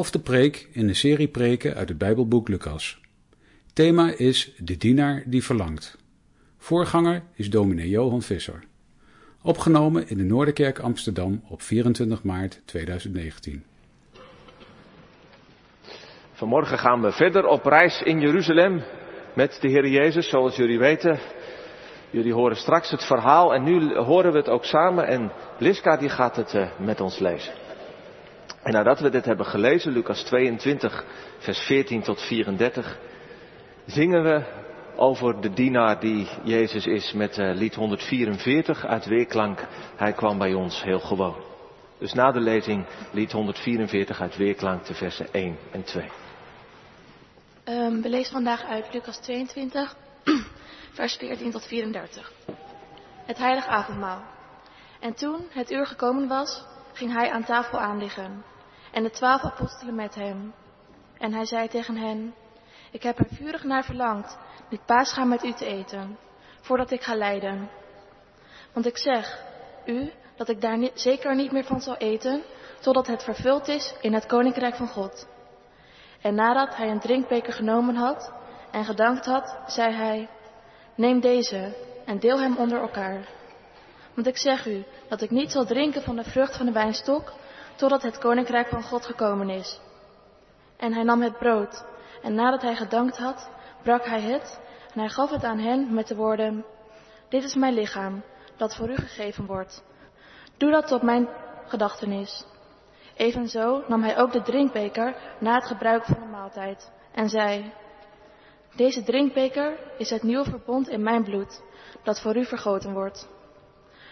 elfde preek in een serie preken uit het Bijbelboek Lucas. Thema is De dienaar die verlangt. Voorganger is dominee Johan Visser. Opgenomen in de Noorderkerk Amsterdam op 24 maart 2019. Vanmorgen gaan we verder op reis in Jeruzalem met de Heer Jezus, zoals jullie weten. Jullie horen straks het verhaal en nu horen we het ook samen en Liska die gaat het uh, met ons lezen. En nadat we dit hebben gelezen, Lucas 22, vers 14 tot 34, zingen we over de dienaar die Jezus is met uh, lied 144 uit Weerklank. Hij kwam bij ons heel gewoon. Dus na de lezing lied 144 uit Weerklank, de versen 1 en 2. Um, we lezen vandaag uit Lucas 22, vers 14 tot 34. Het heilige avondmaal. En toen het uur gekomen was, ging hij aan tafel aanliggen en de twaalf apostelen met hem. En hij zei tegen hen, ik heb er vurig naar verlangd dit paasgaan met u te eten, voordat ik ga lijden. Want ik zeg u dat ik daar zeker niet meer van zal eten, totdat het vervuld is in het koninkrijk van God. En nadat hij een drinkbeker genomen had en gedankt had, zei hij, neem deze en deel hem onder elkaar. Want ik zeg u dat ik niet zal drinken van de vrucht van de wijnstok, totdat het koninkrijk van God gekomen is. En hij nam het brood, en nadat hij gedankt had, brak hij het, en hij gaf het aan hen met de woorden, dit is mijn lichaam, dat voor u gegeven wordt. Doe dat tot mijn gedachtenis. Evenzo nam hij ook de drinkbeker na het gebruik van de maaltijd en zei, deze drinkbeker is het nieuwe verbond in mijn bloed, dat voor u vergoten wordt.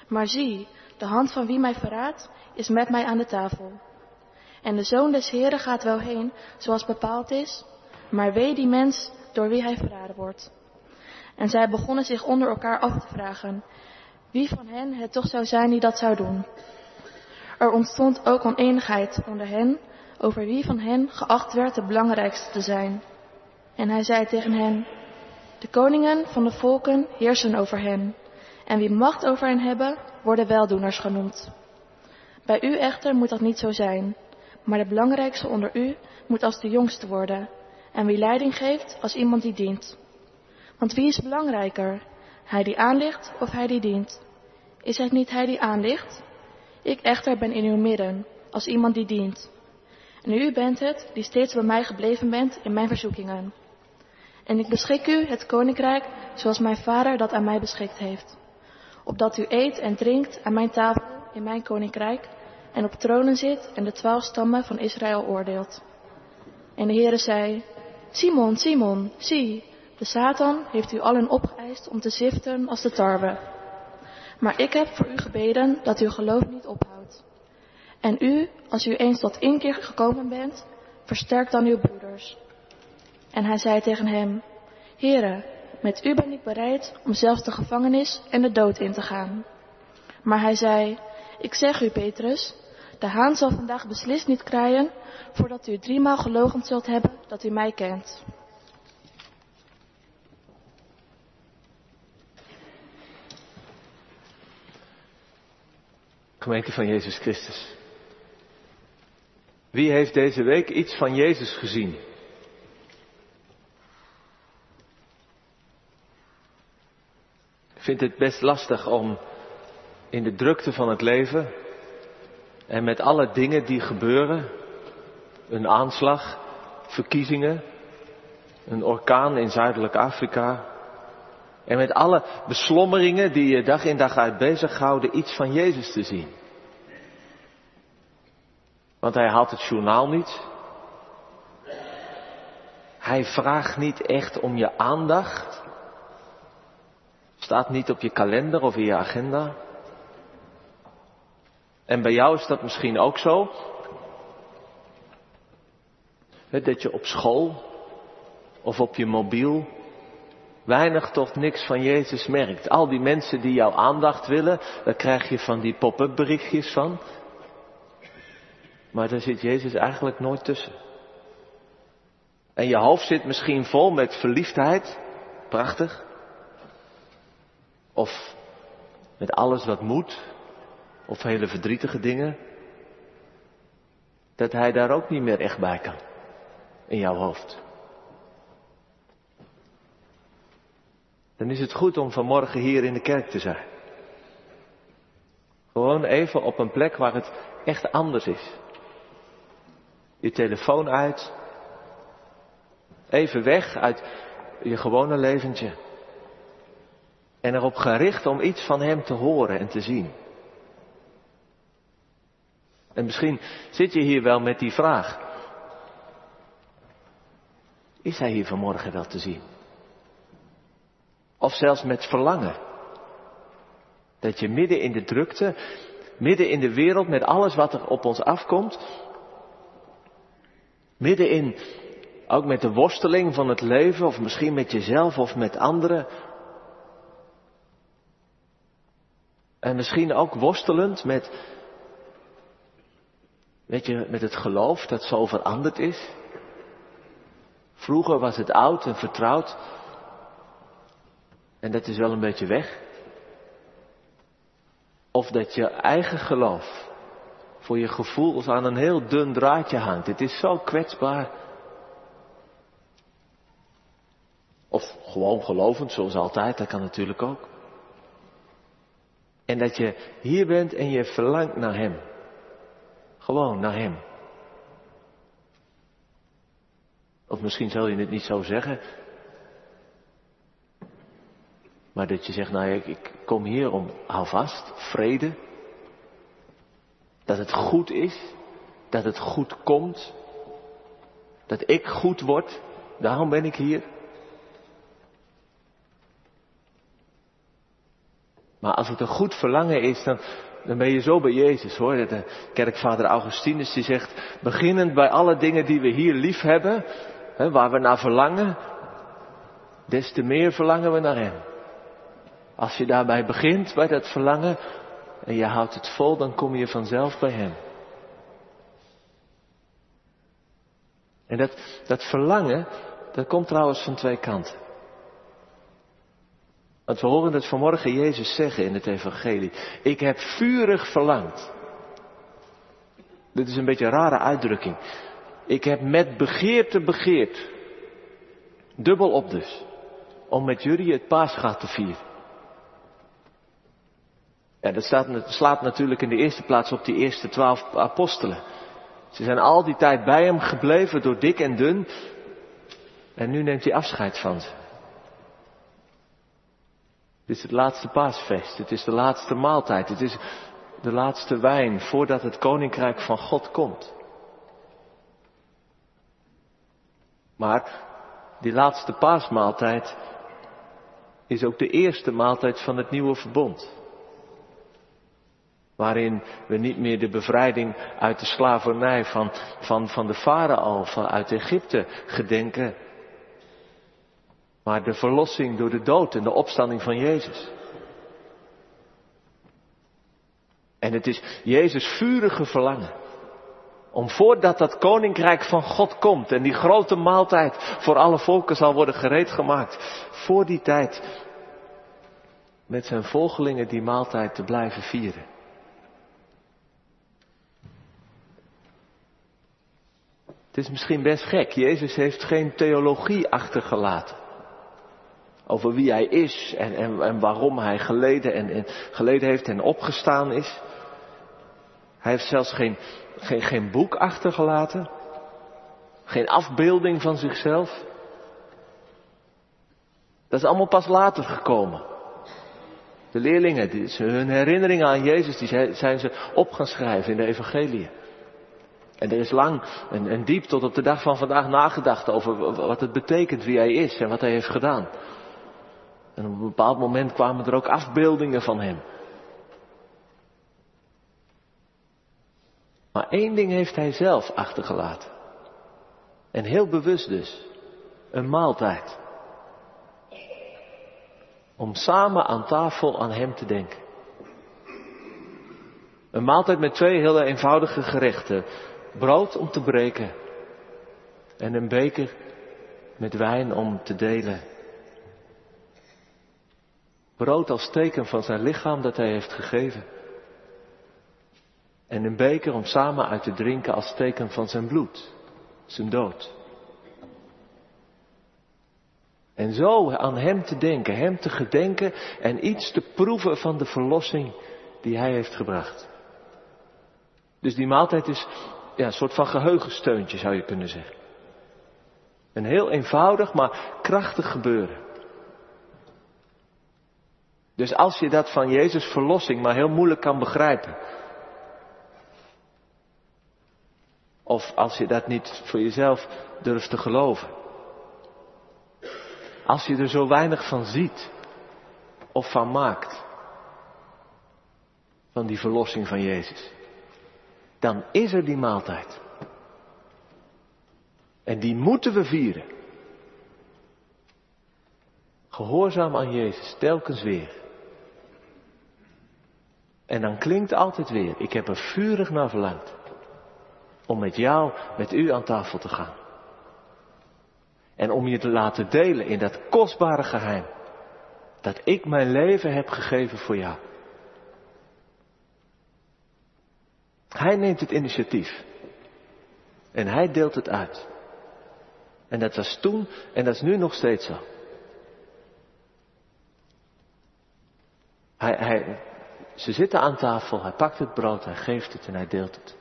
Maar zie, de hand van wie mij verraadt, is met mij aan de tafel. En de zoon des Heren gaat wel heen, zoals bepaald is, maar wee die mens door wie hij verraden wordt. En zij begonnen zich onder elkaar af te vragen, wie van hen het toch zou zijn die dat zou doen. Er ontstond ook oneenigheid onder hen over wie van hen geacht werd de belangrijkste te zijn. En hij zei tegen hen, de koningen van de volken heersen over hen, en wie macht over hen hebben, worden weldoeners genoemd. Bij u echter moet dat niet zo zijn, maar de belangrijkste onder u moet als de jongste worden, en wie leiding geeft als iemand die dient. Want wie is belangrijker, hij die aanligt of hij die dient? Is het niet hij die aanligt? Ik echter ben in uw midden, als iemand die dient. En u bent het die steeds bij mij gebleven bent in mijn verzoekingen. En ik beschik u het koninkrijk zoals mijn vader dat aan mij beschikt heeft. Opdat u eet en drinkt aan mijn tafel in mijn koninkrijk en op tronen zit en de twaalf stammen van Israël oordeelt. En de Heere zei, Simon, Simon, zie, de Satan heeft u allen opgeëist om te ziften als de tarwe. Maar ik heb voor u gebeden dat uw geloof niet ophoudt. En u, als u eens tot inkeer gekomen bent, versterkt dan uw broeders. En hij zei tegen hem, Heere, met u ben ik bereid om zelfs de gevangenis en de dood in te gaan. Maar hij zei, ik zeg u, Petrus, de haan zal vandaag beslist niet kraaien, voordat u driemaal gelogen zult hebben dat u mij kent. Gemeente van Jezus Christus. Wie heeft deze week iets van Jezus gezien? Ik vind het best lastig om in de drukte van het leven en met alle dingen die gebeuren, een aanslag, verkiezingen, een orkaan in Zuidelijk Afrika, en met alle beslommeringen die je dag in dag uit bezighouden, iets van Jezus te zien. Want hij haalt het journaal niet. Hij vraagt niet echt om je aandacht. Staat niet op je kalender of in je agenda. En bij jou is dat misschien ook zo. Dat je op school of op je mobiel weinig tot niks van Jezus merkt. Al die mensen die jouw aandacht willen, daar krijg je van die pop-up berichtjes van. Maar daar zit Jezus eigenlijk nooit tussen. En je hoofd zit misschien vol met verliefdheid, prachtig. Of met alles wat moet, of hele verdrietige dingen. dat hij daar ook niet meer echt bij kan. In jouw hoofd. Dan is het goed om vanmorgen hier in de kerk te zijn. Gewoon even op een plek waar het echt anders is. Je telefoon uit. Even weg uit je gewone leventje. En erop gericht om iets van Hem te horen en te zien. En misschien zit je hier wel met die vraag. Is Hij hier vanmorgen wel te zien? Of zelfs met verlangen. Dat je midden in de drukte, midden in de wereld met alles wat er op ons afkomt, midden in ook met de worsteling van het leven, of misschien met jezelf of met anderen, en misschien ook worstelend met, weet je, met het geloof dat zo veranderd is. Vroeger was het oud en vertrouwd. En dat is wel een beetje weg. Of dat je eigen geloof voor je gevoel aan een heel dun draadje hangt. Het is zo kwetsbaar. Of gewoon gelovend, zoals altijd, dat kan natuurlijk ook. En dat je hier bent en je verlangt naar Hem. Gewoon naar Hem. Of misschien zal je het niet zo zeggen. Maar dat je zegt, nou ik, ik kom hier om, hou vast, vrede. Dat het goed is. Dat het goed komt. Dat ik goed word. Daarom ben ik hier. Maar als het een goed verlangen is, dan, dan ben je zo bij Jezus hoor. De kerkvader Augustinus die zegt, beginnend bij alle dingen die we hier lief hebben, hè, waar we naar verlangen, des te meer verlangen we naar Hem. Als je daarbij begint, bij dat verlangen, en je houdt het vol, dan kom je vanzelf bij Hem. En dat, dat verlangen, dat komt trouwens van twee kanten. Want we horen het vanmorgen Jezus zeggen in het Evangelie. Ik heb vurig verlangd. Dit is een beetje een rare uitdrukking. Ik heb met begeerte begeerd. Dubbel op dus. Om met jullie het paasgat te vieren. Ja, dat staat, slaat natuurlijk in de eerste plaats op die eerste twaalf apostelen. Ze zijn al die tijd bij hem gebleven door dik en dun. En nu neemt hij afscheid van ze. Het is het laatste paasfeest. Het is de laatste maaltijd. Het is de laatste wijn voordat het koninkrijk van God komt. Maar die laatste paasmaaltijd is ook de eerste maaltijd van het nieuwe verbond. Waarin we niet meer de bevrijding uit de slavernij van, van, van de farao, uit Egypte gedenken maar de verlossing door de dood en de opstanding van Jezus. En het is Jezus' vurige verlangen. Om voordat dat koninkrijk van God komt en die grote maaltijd voor alle volken zal worden gereed gemaakt, voor die tijd met zijn volgelingen die maaltijd te blijven vieren. Het is misschien best gek, Jezus heeft geen theologie achtergelaten over wie hij is en, en, en waarom hij geleden, en, en, geleden heeft en opgestaan is. Hij heeft zelfs geen, geen, geen boek achtergelaten, geen afbeelding van zichzelf. Dat is allemaal pas later gekomen. De leerlingen, die, hun herinneringen aan Jezus, die zijn ze op gaan schrijven in de evangelie. En er is lang en, en diep tot op de dag van vandaag nagedacht over wat het betekent wie hij is en wat hij heeft gedaan. En op een bepaald moment kwamen er ook afbeeldingen van hem. Maar één ding heeft hij zelf achtergelaten. En heel bewust dus. Een maaltijd. Om samen aan tafel aan hem te denken. Een maaltijd met twee hele eenvoudige gerechten. Brood om te breken. En een beker met wijn om te delen. Brood als teken van zijn lichaam dat hij heeft gegeven. En een beker om samen uit te drinken als teken van zijn bloed, zijn dood. En zo aan Hem te denken, Hem te gedenken en iets te proeven van de verlossing die Hij heeft gebracht. Dus die maaltijd is een soort van geheugensteuntje zou je kunnen zeggen. Een heel eenvoudig maar krachtig gebeuren. Dus als je dat van Jezus verlossing maar heel moeilijk kan begrijpen. Of als je dat niet voor jezelf durft te geloven. Als je er zo weinig van ziet of van maakt. Van die verlossing van Jezus. Dan is er die maaltijd. En die moeten we vieren. Gehoorzaam aan Jezus, telkens weer. En dan klinkt altijd weer, ik heb er vurig naar verlangd. Om met jou, met u aan tafel te gaan. En om je te laten delen in dat kostbare geheim. Dat ik mijn leven heb gegeven voor jou. Hij neemt het initiatief. En hij deelt het uit. En dat was toen en dat is nu nog steeds zo. Hij, hij, ze zitten aan tafel, hij pakt het brood, hij geeft het en hij deelt het.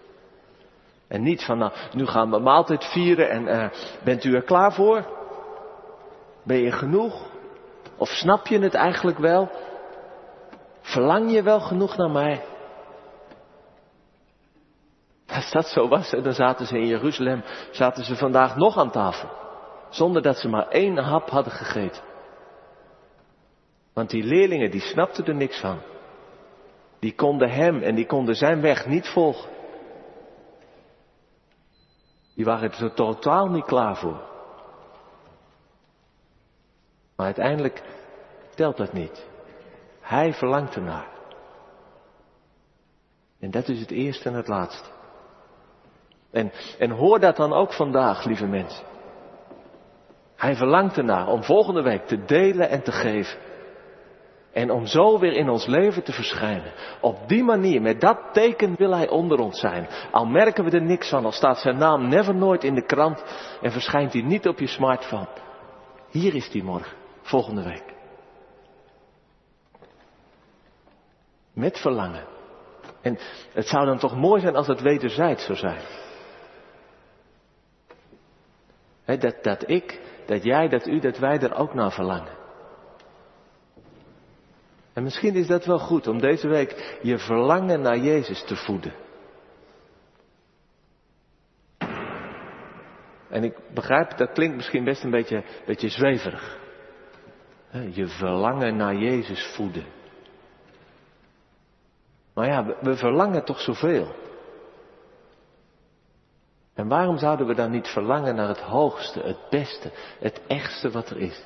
En niet van, nou, nu gaan we maaltijd vieren en uh, bent u er klaar voor? Ben je genoeg? Of snap je het eigenlijk wel? Verlang je wel genoeg naar mij? Als dat zo was, dan zaten ze in Jeruzalem, zaten ze vandaag nog aan tafel. Zonder dat ze maar één hap hadden gegeten. Want die leerlingen, die snapten er niks van. Die konden hem en die konden zijn weg niet volgen. Die waren er totaal niet klaar voor. Maar uiteindelijk telt dat niet. Hij verlangt ernaar. En dat is het eerste en het laatste. En, en hoor dat dan ook vandaag, lieve mensen. Hij verlangt ernaar om volgende week te delen en te geven. En om zo weer in ons leven te verschijnen. Op die manier, met dat teken wil hij onder ons zijn. Al merken we er niks van, al staat zijn naam never nooit in de krant en verschijnt hij niet op je smartphone. Hier is hij morgen, volgende week. Met verlangen. En het zou dan toch mooi zijn als het wederzijds zou zijn. dat, dat ik, dat jij, dat u, dat wij er ook naar verlangen. En misschien is dat wel goed om deze week je verlangen naar Jezus te voeden. En ik begrijp, dat klinkt misschien best een beetje, zweverig. Je verlangen naar Jezus voeden. Maar ja, we verlangen toch zoveel. En waarom zouden we dan niet verlangen naar het hoogste, het beste, het echtste wat er is?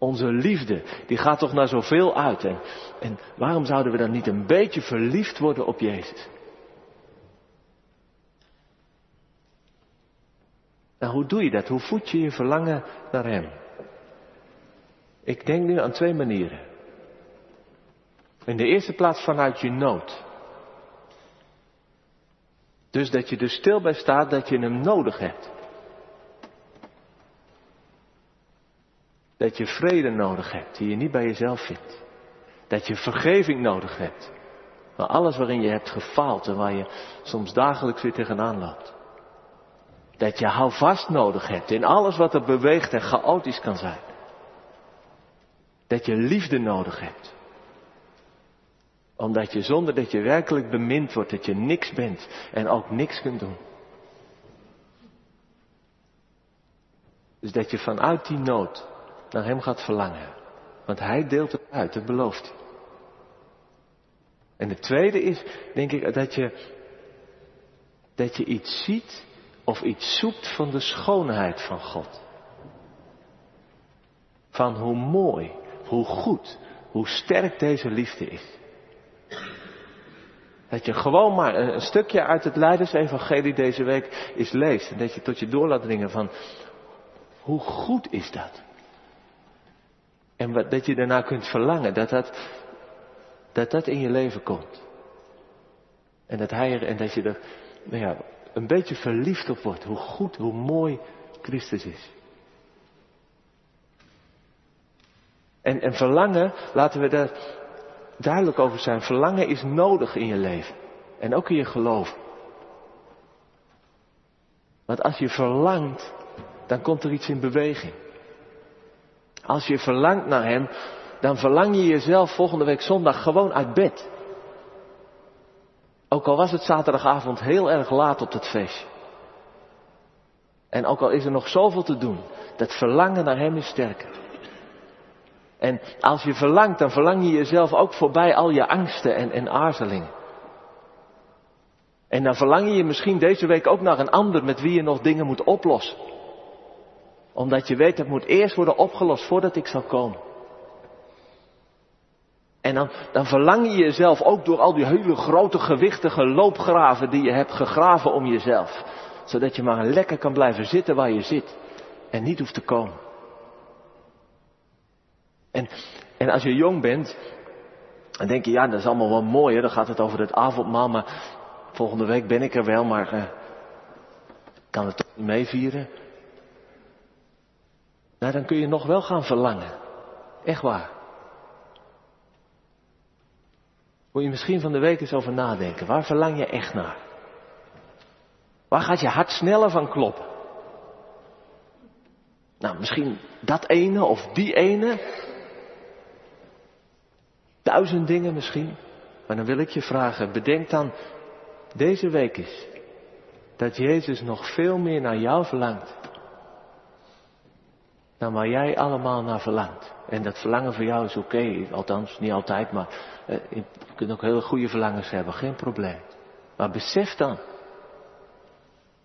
Onze liefde, die gaat toch naar zoveel uit. En, en waarom zouden we dan niet een beetje verliefd worden op Jezus? Nou, hoe doe je dat? Hoe voed je je verlangen naar Hem? Ik denk nu aan twee manieren. In de eerste plaats vanuit je nood. Dus dat je er stil bij staat dat je Hem nodig hebt. Dat je vrede nodig hebt die je niet bij jezelf vindt. Dat je vergeving nodig hebt. Van alles waarin je hebt gefaald en waar je soms dagelijks weer tegenaan loopt. Dat je houvast nodig hebt in alles wat er beweegt en chaotisch kan zijn. Dat je liefde nodig hebt. Omdat je zonder dat je werkelijk bemind wordt, dat je niks bent en ook niks kunt doen. Dus dat je vanuit die nood naar Hem gaat verlangen. Want Hij deelt het uit, dat belooft. En de tweede is, denk ik, dat je, dat je iets ziet of iets zoekt van de schoonheid van God. Van hoe mooi, hoe goed, hoe sterk deze liefde is. Dat je gewoon maar een, stukje uit het Leidersevangelie deze week is leest. En dat je tot je door laat dringen van, hoe goed is dat? En wat, dat je daarna kunt verlangen, dat dat, dat dat in je leven komt. En dat, hij, en dat je er nou ja, een beetje verliefd op wordt. Hoe goed, hoe mooi Christus is. En, en verlangen, laten we daar duidelijk over zijn. Verlangen is nodig in je leven. En ook in je geloof. Want als je verlangt, dan komt er iets in beweging. Als je verlangt naar Hem, dan verlang je jezelf volgende week zondag gewoon uit bed. Ook al was het zaterdagavond heel erg laat op het feestje. En ook al is er nog zoveel te doen, dat verlangen naar Hem is sterker. En als je verlangt, dan verlang je jezelf ook voorbij al je angsten en, en aarzelingen. En dan verlang je misschien deze week ook naar een ander met wie je nog dingen moet oplossen. Omdat je weet dat moet eerst worden opgelost voordat ik zal komen. En dan, dan verlang je jezelf ook door al die hele grote gewichtige loopgraven die je hebt gegraven om jezelf. Zodat je maar lekker kan blijven zitten waar je zit. En niet hoeft te komen. En, en als je jong bent, dan denk je, ja, dat is allemaal wel mooi, dan gaat het over het avondmaal, maar volgende week ben ik er wel, maar uh, kan het toch niet meevieren? Nou, dan kun je nog wel gaan verlangen. Echt waar. Moet je misschien van de week eens over nadenken. Waar verlang je echt naar? Waar gaat je hart sneller van kloppen? Nou, misschien dat ene of die ene. Duizend dingen misschien. Maar dan wil ik je vragen, bedenk dan deze week eens dat Jezus nog veel meer naar jou verlangt. Dan waar jij allemaal naar verlangt. En dat verlangen voor jou is oké, althans niet altijd, maar eh, je kunt ook hele goede verlangens hebben, geen probleem. Maar besef dan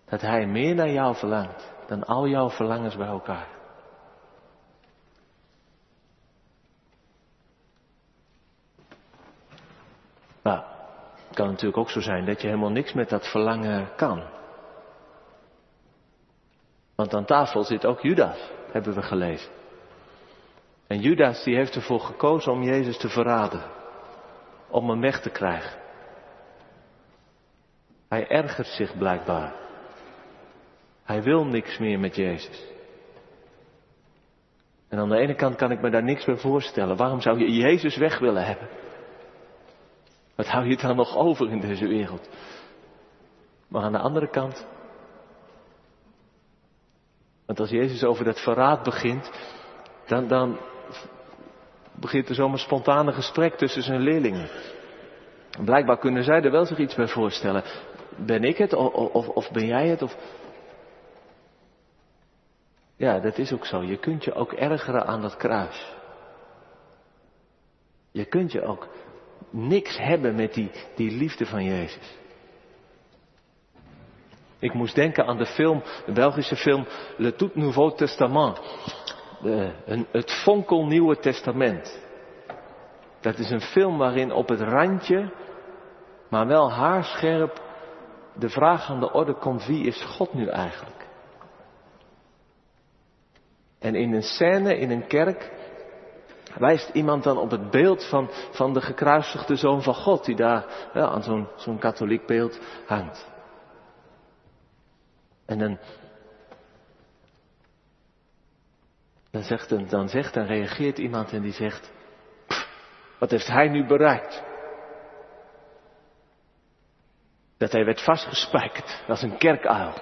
dat Hij meer naar jou verlangt dan al jouw verlangens bij elkaar. Nou, het kan natuurlijk ook zo zijn dat je helemaal niks met dat verlangen kan. Want aan tafel zit ook Judas, hebben we gelezen. En Judas die heeft ervoor gekozen om Jezus te verraden. Om hem weg te krijgen. Hij ergert zich blijkbaar. Hij wil niks meer met Jezus. En aan de ene kant kan ik me daar niks bij voorstellen. Waarom zou je Jezus weg willen hebben? Wat hou je dan nog over in deze wereld? Maar aan de andere kant. Want als Jezus over dat verraad begint, dan, dan begint er zomaar spontane gesprek tussen zijn leerlingen. Blijkbaar kunnen zij er wel zich iets bij voorstellen. Ben ik het of, of, of ben jij het? Of... Ja, dat is ook zo. Je kunt je ook ergeren aan dat kruis. Je kunt je ook niks hebben met die, die liefde van Jezus. Ik moest denken aan de film, de Belgische film Le Tout Nouveau Testament. Een, het Fonkelnieuwe Testament. Dat is een film waarin op het randje, maar wel haarscherp, de vraag aan de orde komt: wie is God nu eigenlijk? En in een scène in een kerk wijst iemand dan op het beeld van, van de gekruisigde zoon van God, die daar ja, aan zo'n zo'n katholiek beeld hangt. En dan, dan, zegt, dan zegt en reageert iemand en die zegt, wat heeft hij nu bereikt? Dat hij werd vastgespijkerd als een kerkuil.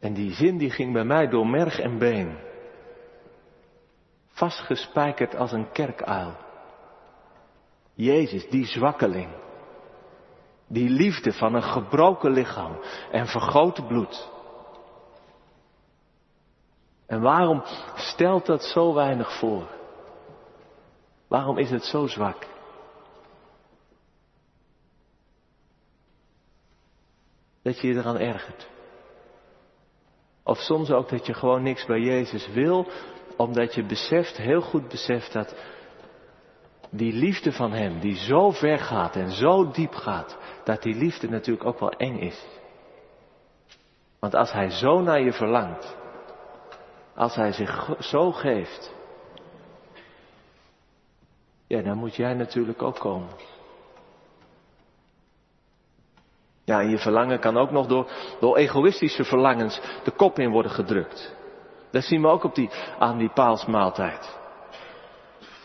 En die zin die ging bij mij door merg en been vastgespijkerd als een kerkuil. Jezus, die zwakkeling. Die liefde van een gebroken lichaam en vergoten bloed. En waarom stelt dat zo weinig voor? Waarom is het zo zwak? Dat je je eraan ergert. Of soms ook dat je gewoon niks bij Jezus wil, omdat je beseft, heel goed beseft dat die liefde van Hem, die zo ver gaat en zo diep gaat, dat die liefde natuurlijk ook wel eng is. Want als Hij zo naar je verlangt, als Hij zich zo geeft, ja, dan moet jij natuurlijk ook komen. Ja, en je verlangen kan ook nog door, door egoïstische verlangens de kop in worden gedrukt. Dat zien we ook op die, aan die paalsmaaltijd.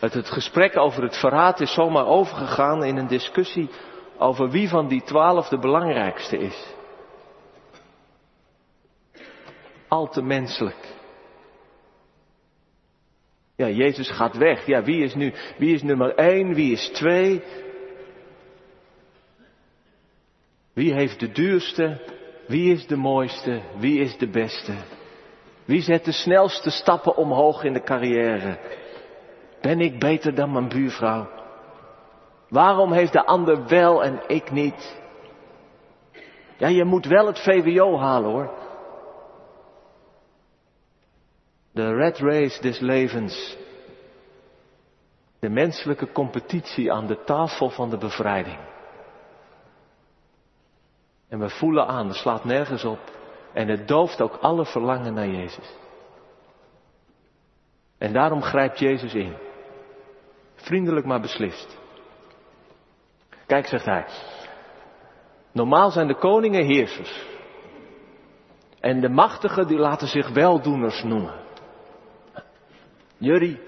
Het, het gesprek over het verraad is zomaar overgegaan in een discussie over wie van die twaalf de belangrijkste is. Al te menselijk. Ja, Jezus gaat weg. Ja, wie is nu, wie is nummer één, wie is twee? Wie heeft de duurste? Wie is de mooiste? Wie is de beste? Wie zet de snelste stappen omhoog in de carrière? Ben ik beter dan mijn buurvrouw? Waarom heeft de ander wel en ik niet? Ja, je moet wel het VWO halen hoor. De red race des levens. De menselijke competitie aan de tafel van de bevrijding. En we voelen aan, het slaat nergens op. En het dooft ook alle verlangen naar Jezus. En daarom grijpt Jezus in. Vriendelijk maar beslist. Kijk, zegt hij. Normaal zijn de koningen heersers. En de machtigen die laten zich weldoeners noemen. Jullie,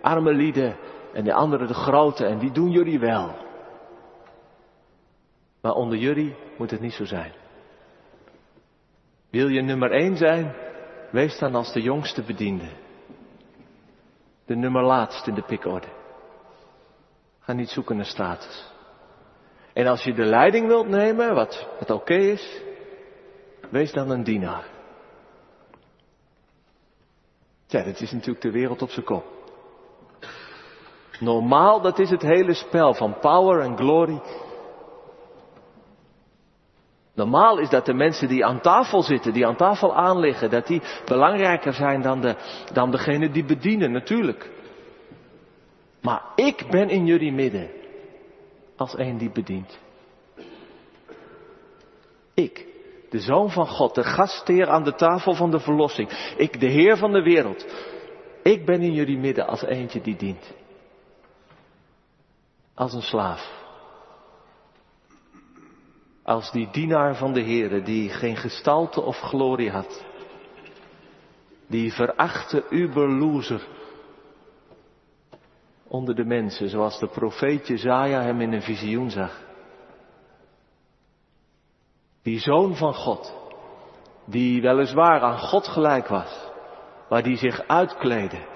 arme lieden, en de anderen de grote, en die doen jullie wel. Maar onder jullie moet het niet zo zijn. Wil je nummer één zijn, wees dan als de jongste bediende. De nummer laatst in de pikorde. Ga niet zoeken naar status. En als je de leiding wilt nemen, wat het oké is, wees dan een dienaar. Ja, dat is natuurlijk de wereld op zijn kop. Normaal, dat is het hele spel van power en glory. Normaal is dat de mensen die aan tafel zitten, die aan tafel aanliggen, dat die belangrijker zijn dan, de, dan degene die bedienen, natuurlijk. Maar ik ben in jullie midden als een die bedient. Ik, de Zoon van God, de gastheer aan de tafel van de verlossing. Ik, de Heer van de wereld. Ik ben in jullie midden als eentje die dient. Als een slaaf. Als die dienaar van de Heere die geen gestalte of glorie had. Die verachte uberloser onder de mensen, zoals de profeet Jezaja hem in een visioen zag. Die zoon van God, die weliswaar aan God gelijk was, maar die zich uitkleedde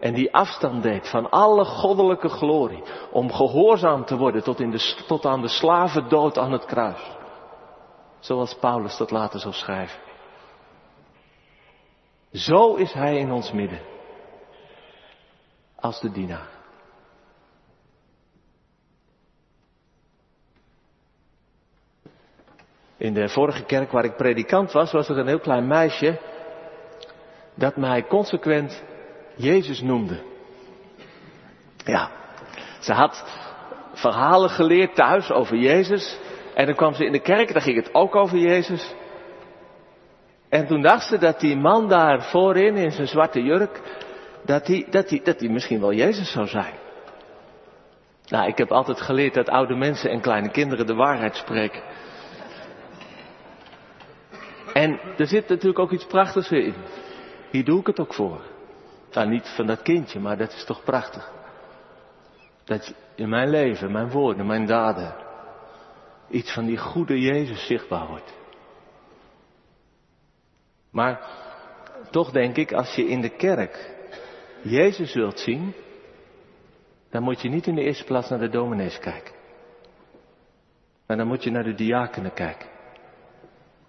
en die afstand deed van alle goddelijke glorie, om gehoorzaam te worden tot, in de, tot aan de slavendood aan het kruis. Zoals Paulus dat later zal schrijven. Zo is hij in ons midden. Als de dienaar. In de vorige kerk waar ik predikant was, was er een heel klein meisje dat mij consequent Jezus noemde. Ja, ze had verhalen geleerd thuis over Jezus. En dan kwam ze in de kerk, daar ging het ook over Jezus. En toen dacht ze dat die man daar voorin in zijn zwarte jurk, dat hij dat die, dat die misschien wel Jezus zou zijn. Nou, ik heb altijd geleerd dat oude mensen en kleine kinderen de waarheid spreken. En er zit natuurlijk ook iets prachtigs in. Hier doe ik het ook voor. Nou, niet van dat kindje, maar dat is toch prachtig. Dat in mijn leven, mijn woorden, mijn daden, iets van die goede Jezus zichtbaar wordt. Maar toch denk ik, als je in de kerk Jezus wilt zien, dan moet je niet in de eerste plaats naar de dominees kijken. Maar dan moet je naar de diakenen kijken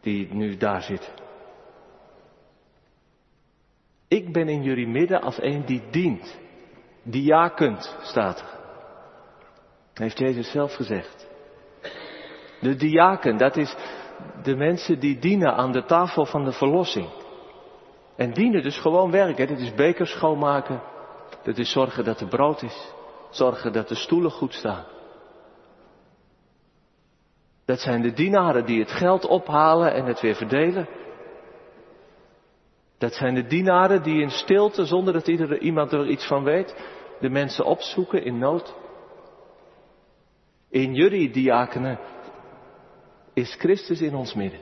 die nu daar zit. Ik ben in jullie midden als een die dient. Die staat er. Heeft Jezus zelf gezegd. De diaken, dat is de mensen die dienen aan de tafel van de verlossing. En dienen dus gewoon werken. Dit is bekers schoonmaken. Dat is zorgen dat er brood is. Zorgen dat de stoelen goed staan. Dat zijn de dienaren die het geld ophalen en het weer verdelen. Dat zijn de dienaren die in stilte, zonder dat ieder, iemand er iets van weet, de mensen opzoeken in nood. In jullie diakenen is Christus in ons midden.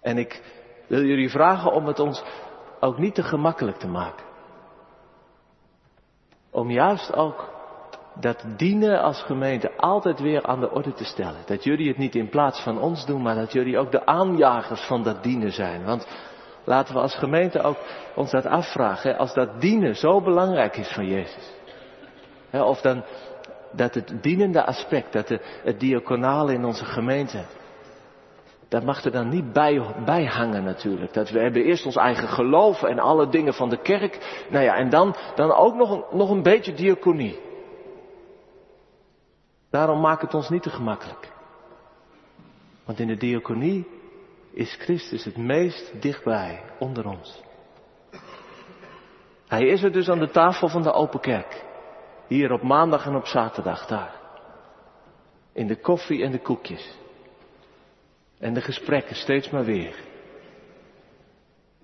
En ik wil jullie vragen om het ons ook niet te gemakkelijk te maken. Om juist ook dat dienen als gemeente altijd weer aan de orde te stellen. Dat jullie het niet in plaats van ons doen, maar dat jullie ook de aanjagers van dat dienen zijn. Want laten we als gemeente ook ons dat afvragen. Als dat dienen zo belangrijk is van Jezus. Of dan dat het dienende aspect, dat het diaconale in onze gemeente, dat mag er dan niet bij, bij hangen natuurlijk. Dat we hebben eerst ons eigen geloof en alle dingen van de kerk. Nou ja, en dan, dan ook nog een, nog een beetje diaconie. Daarom maak het ons niet te gemakkelijk. Want in de diaconie is Christus het meest dichtbij onder ons. Hij is er dus aan de tafel van de open kerk. Hier op maandag en op zaterdag daar. In de koffie en de koekjes. En de gesprekken steeds maar weer.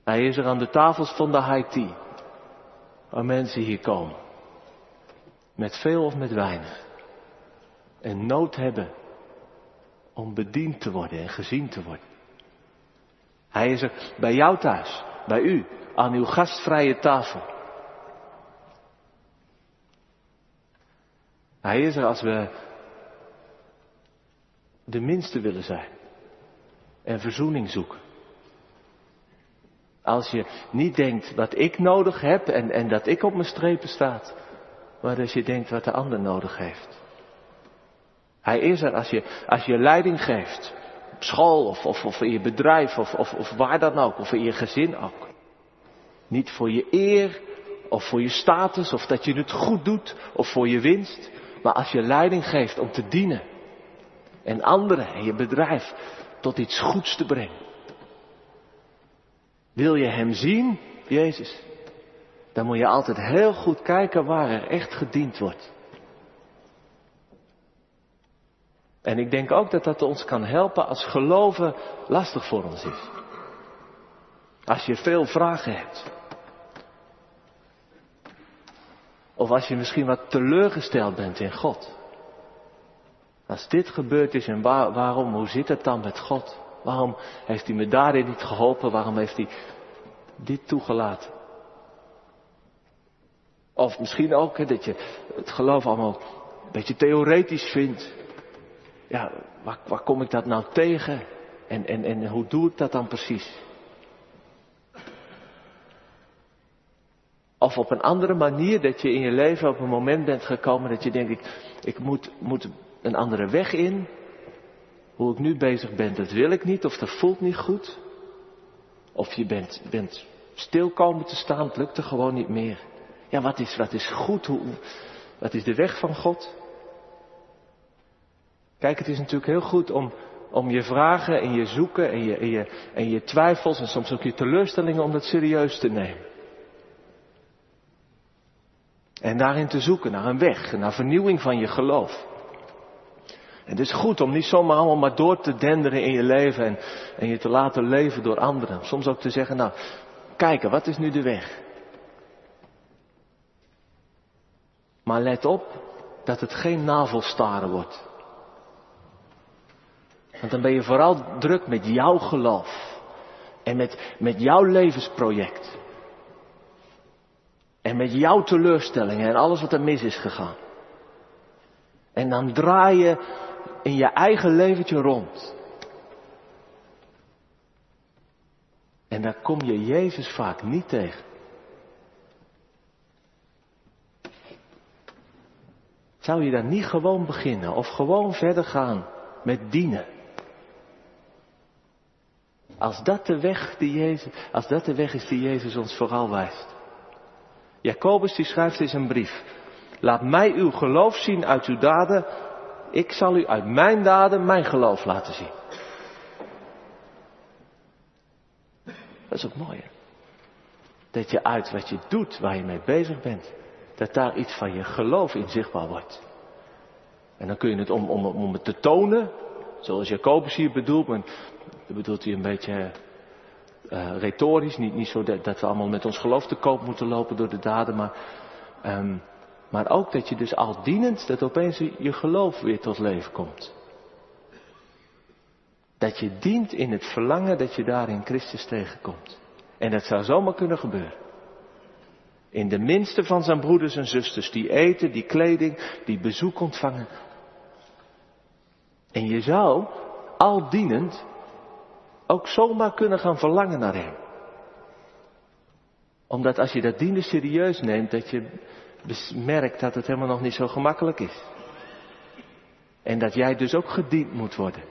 Hij is er aan de tafels van de Haiti. Waar mensen hier komen. Met veel of met weinig. En nood hebben om bediend te worden en gezien te worden. Hij is er bij jou thuis, bij u, aan uw gastvrije tafel. Hij is er als we de minste willen zijn en verzoening zoeken. Als je niet denkt wat ik nodig heb en, en dat ik op mijn strepen staat, maar als je denkt wat de ander nodig heeft. Hij is er als je, als je leiding geeft, op school of, of, in je bedrijf of, of, of waar dan ook, of in je gezin ook. Niet voor je eer of voor je status of dat je het goed doet of voor je winst, maar als je leiding geeft om te dienen en anderen en je bedrijf tot iets goeds te brengen. Wil je Hem zien, Jezus, dan moet je altijd heel goed kijken waar er echt gediend wordt. En ik denk ook dat dat ons kan helpen als geloven lastig voor ons is. Als je veel vragen hebt. Of als je misschien wat teleurgesteld bent in God. Als dit gebeurd is en waarom, hoe zit het dan met God? Waarom heeft hij me daarin niet geholpen? Waarom heeft hij dit toegelaten? Of misschien ook dat je het geloof allemaal een beetje theoretisch vindt. Ja, waar, waar kom ik dat nou tegen? En, en, en hoe doe ik dat dan precies? Of op een andere manier dat je in je leven op een moment bent gekomen dat je denkt, ik, ik moet, moet een andere weg in. Hoe ik nu bezig ben, dat wil ik niet, of dat voelt niet goed. Of je bent, bent stil komen te staan, het lukt er gewoon niet meer. Ja, wat is, wat is goed? Hoe, wat is de weg van God? Kijk, het is natuurlijk heel goed om, om je vragen en je zoeken en je, en, je, en je twijfels en soms ook je teleurstellingen om dat serieus te nemen. En daarin te zoeken naar een weg, naar vernieuwing van je geloof. Het is goed om niet zomaar allemaal maar door te denderen in je leven en, en je te laten leven door anderen. Soms ook te zeggen, nou, kijken, wat is nu de weg? Maar let op dat het geen navelstaren wordt. Want dan ben je vooral druk met jouw geloof. En met, met jouw levensproject. En met jouw teleurstellingen en alles wat er mis is gegaan. En dan draai je in je eigen leventje rond. En daar kom je Jezus vaak niet tegen. Zou je dan niet gewoon beginnen of gewoon verder gaan met dienen? Als dat de weg, die Jezus, als dat de weg is die Jezus ons vooral wijst. Jacobus die schrijft in zijn brief. Laat mij uw geloof zien uit uw daden. Ik zal u uit mijn daden mijn geloof laten zien. Dat is ook mooi. Dat je uit wat je doet, waar je mee bezig bent, dat daar iets van je geloof in zichtbaar wordt. En dan kun je het om, om, om het te tonen, zoals Jacobus hier bedoelt, maar dat bedoelt hij een beetje uh, retorisch, niet, niet zo dat, dat, we allemaal met ons geloof te koop moeten lopen door de daden, maar um, Maar ook dat je dus al dienend, dat opeens je geloof weer tot leven komt. Dat je dient in het verlangen dat je daar in Christus tegenkomt. En dat zou zomaar kunnen gebeuren. In de minste van zijn broeders en zusters die eten, die kleding, die bezoek ontvangen. En je zou, al dienend, ook zomaar kunnen gaan verlangen naar hem. Omdat als je dat dienen serieus neemt, dat je merkt dat het helemaal nog niet zo gemakkelijk is. En dat jij dus ook gediend moet worden.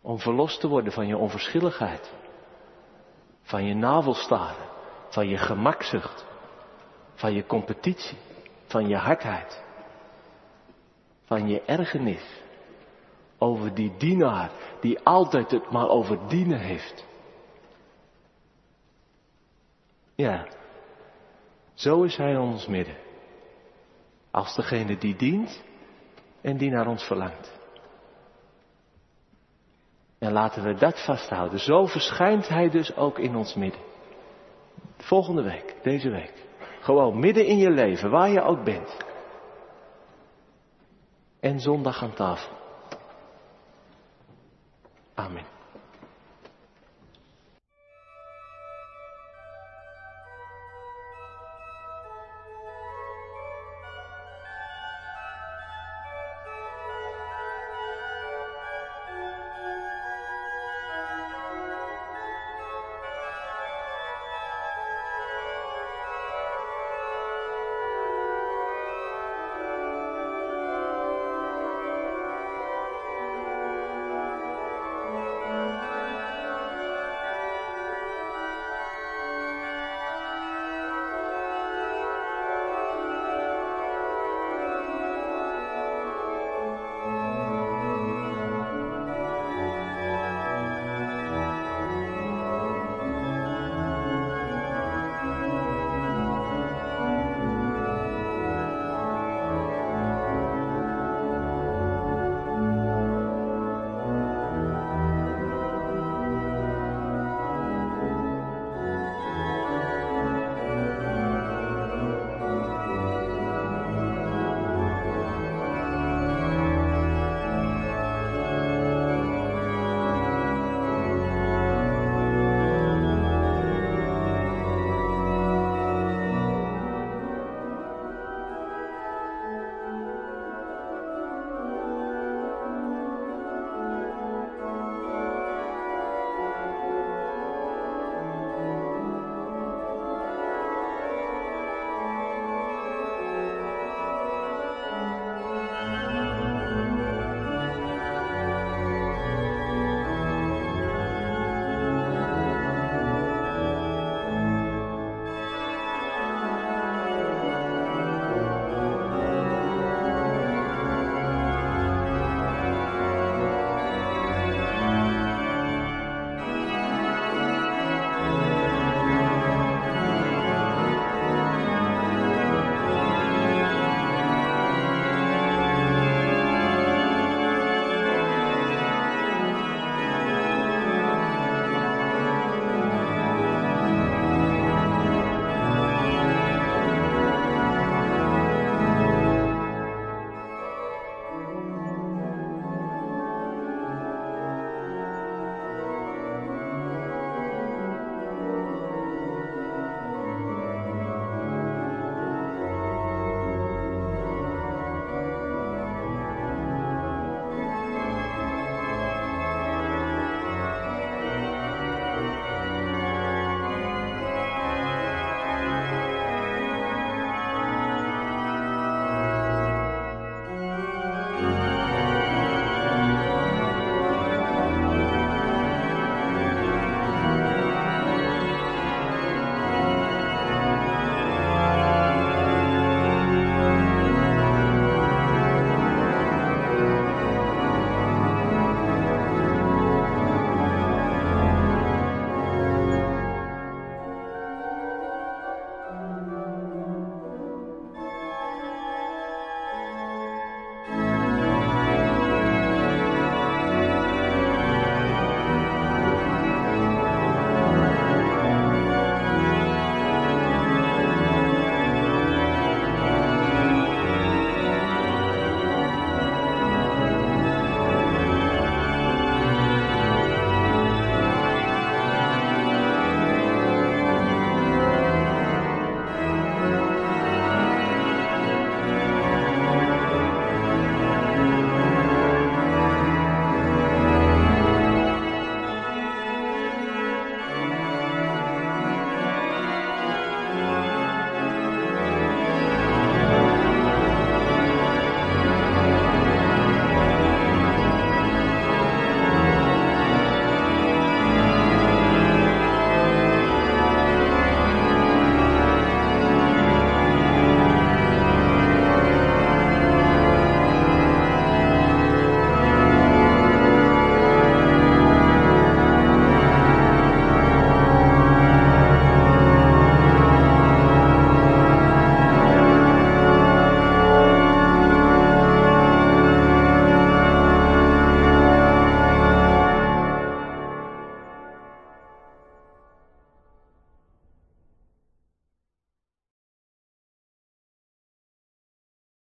Om verlost te worden van je onverschilligheid. Van je navelstaren. Van je gemakzucht. Van je competitie. Van je hardheid. Van je ergernis. Over die dienaar die altijd het maar over dienen heeft. Ja, zo is Hij in ons midden. Als degene die dient en die naar ons verlangt. En laten we dat vasthouden. Zo verschijnt Hij dus ook in ons midden. Volgende week, deze week. Gewoon midden in je leven, waar je ook bent. En zondag aan tafel. Amén.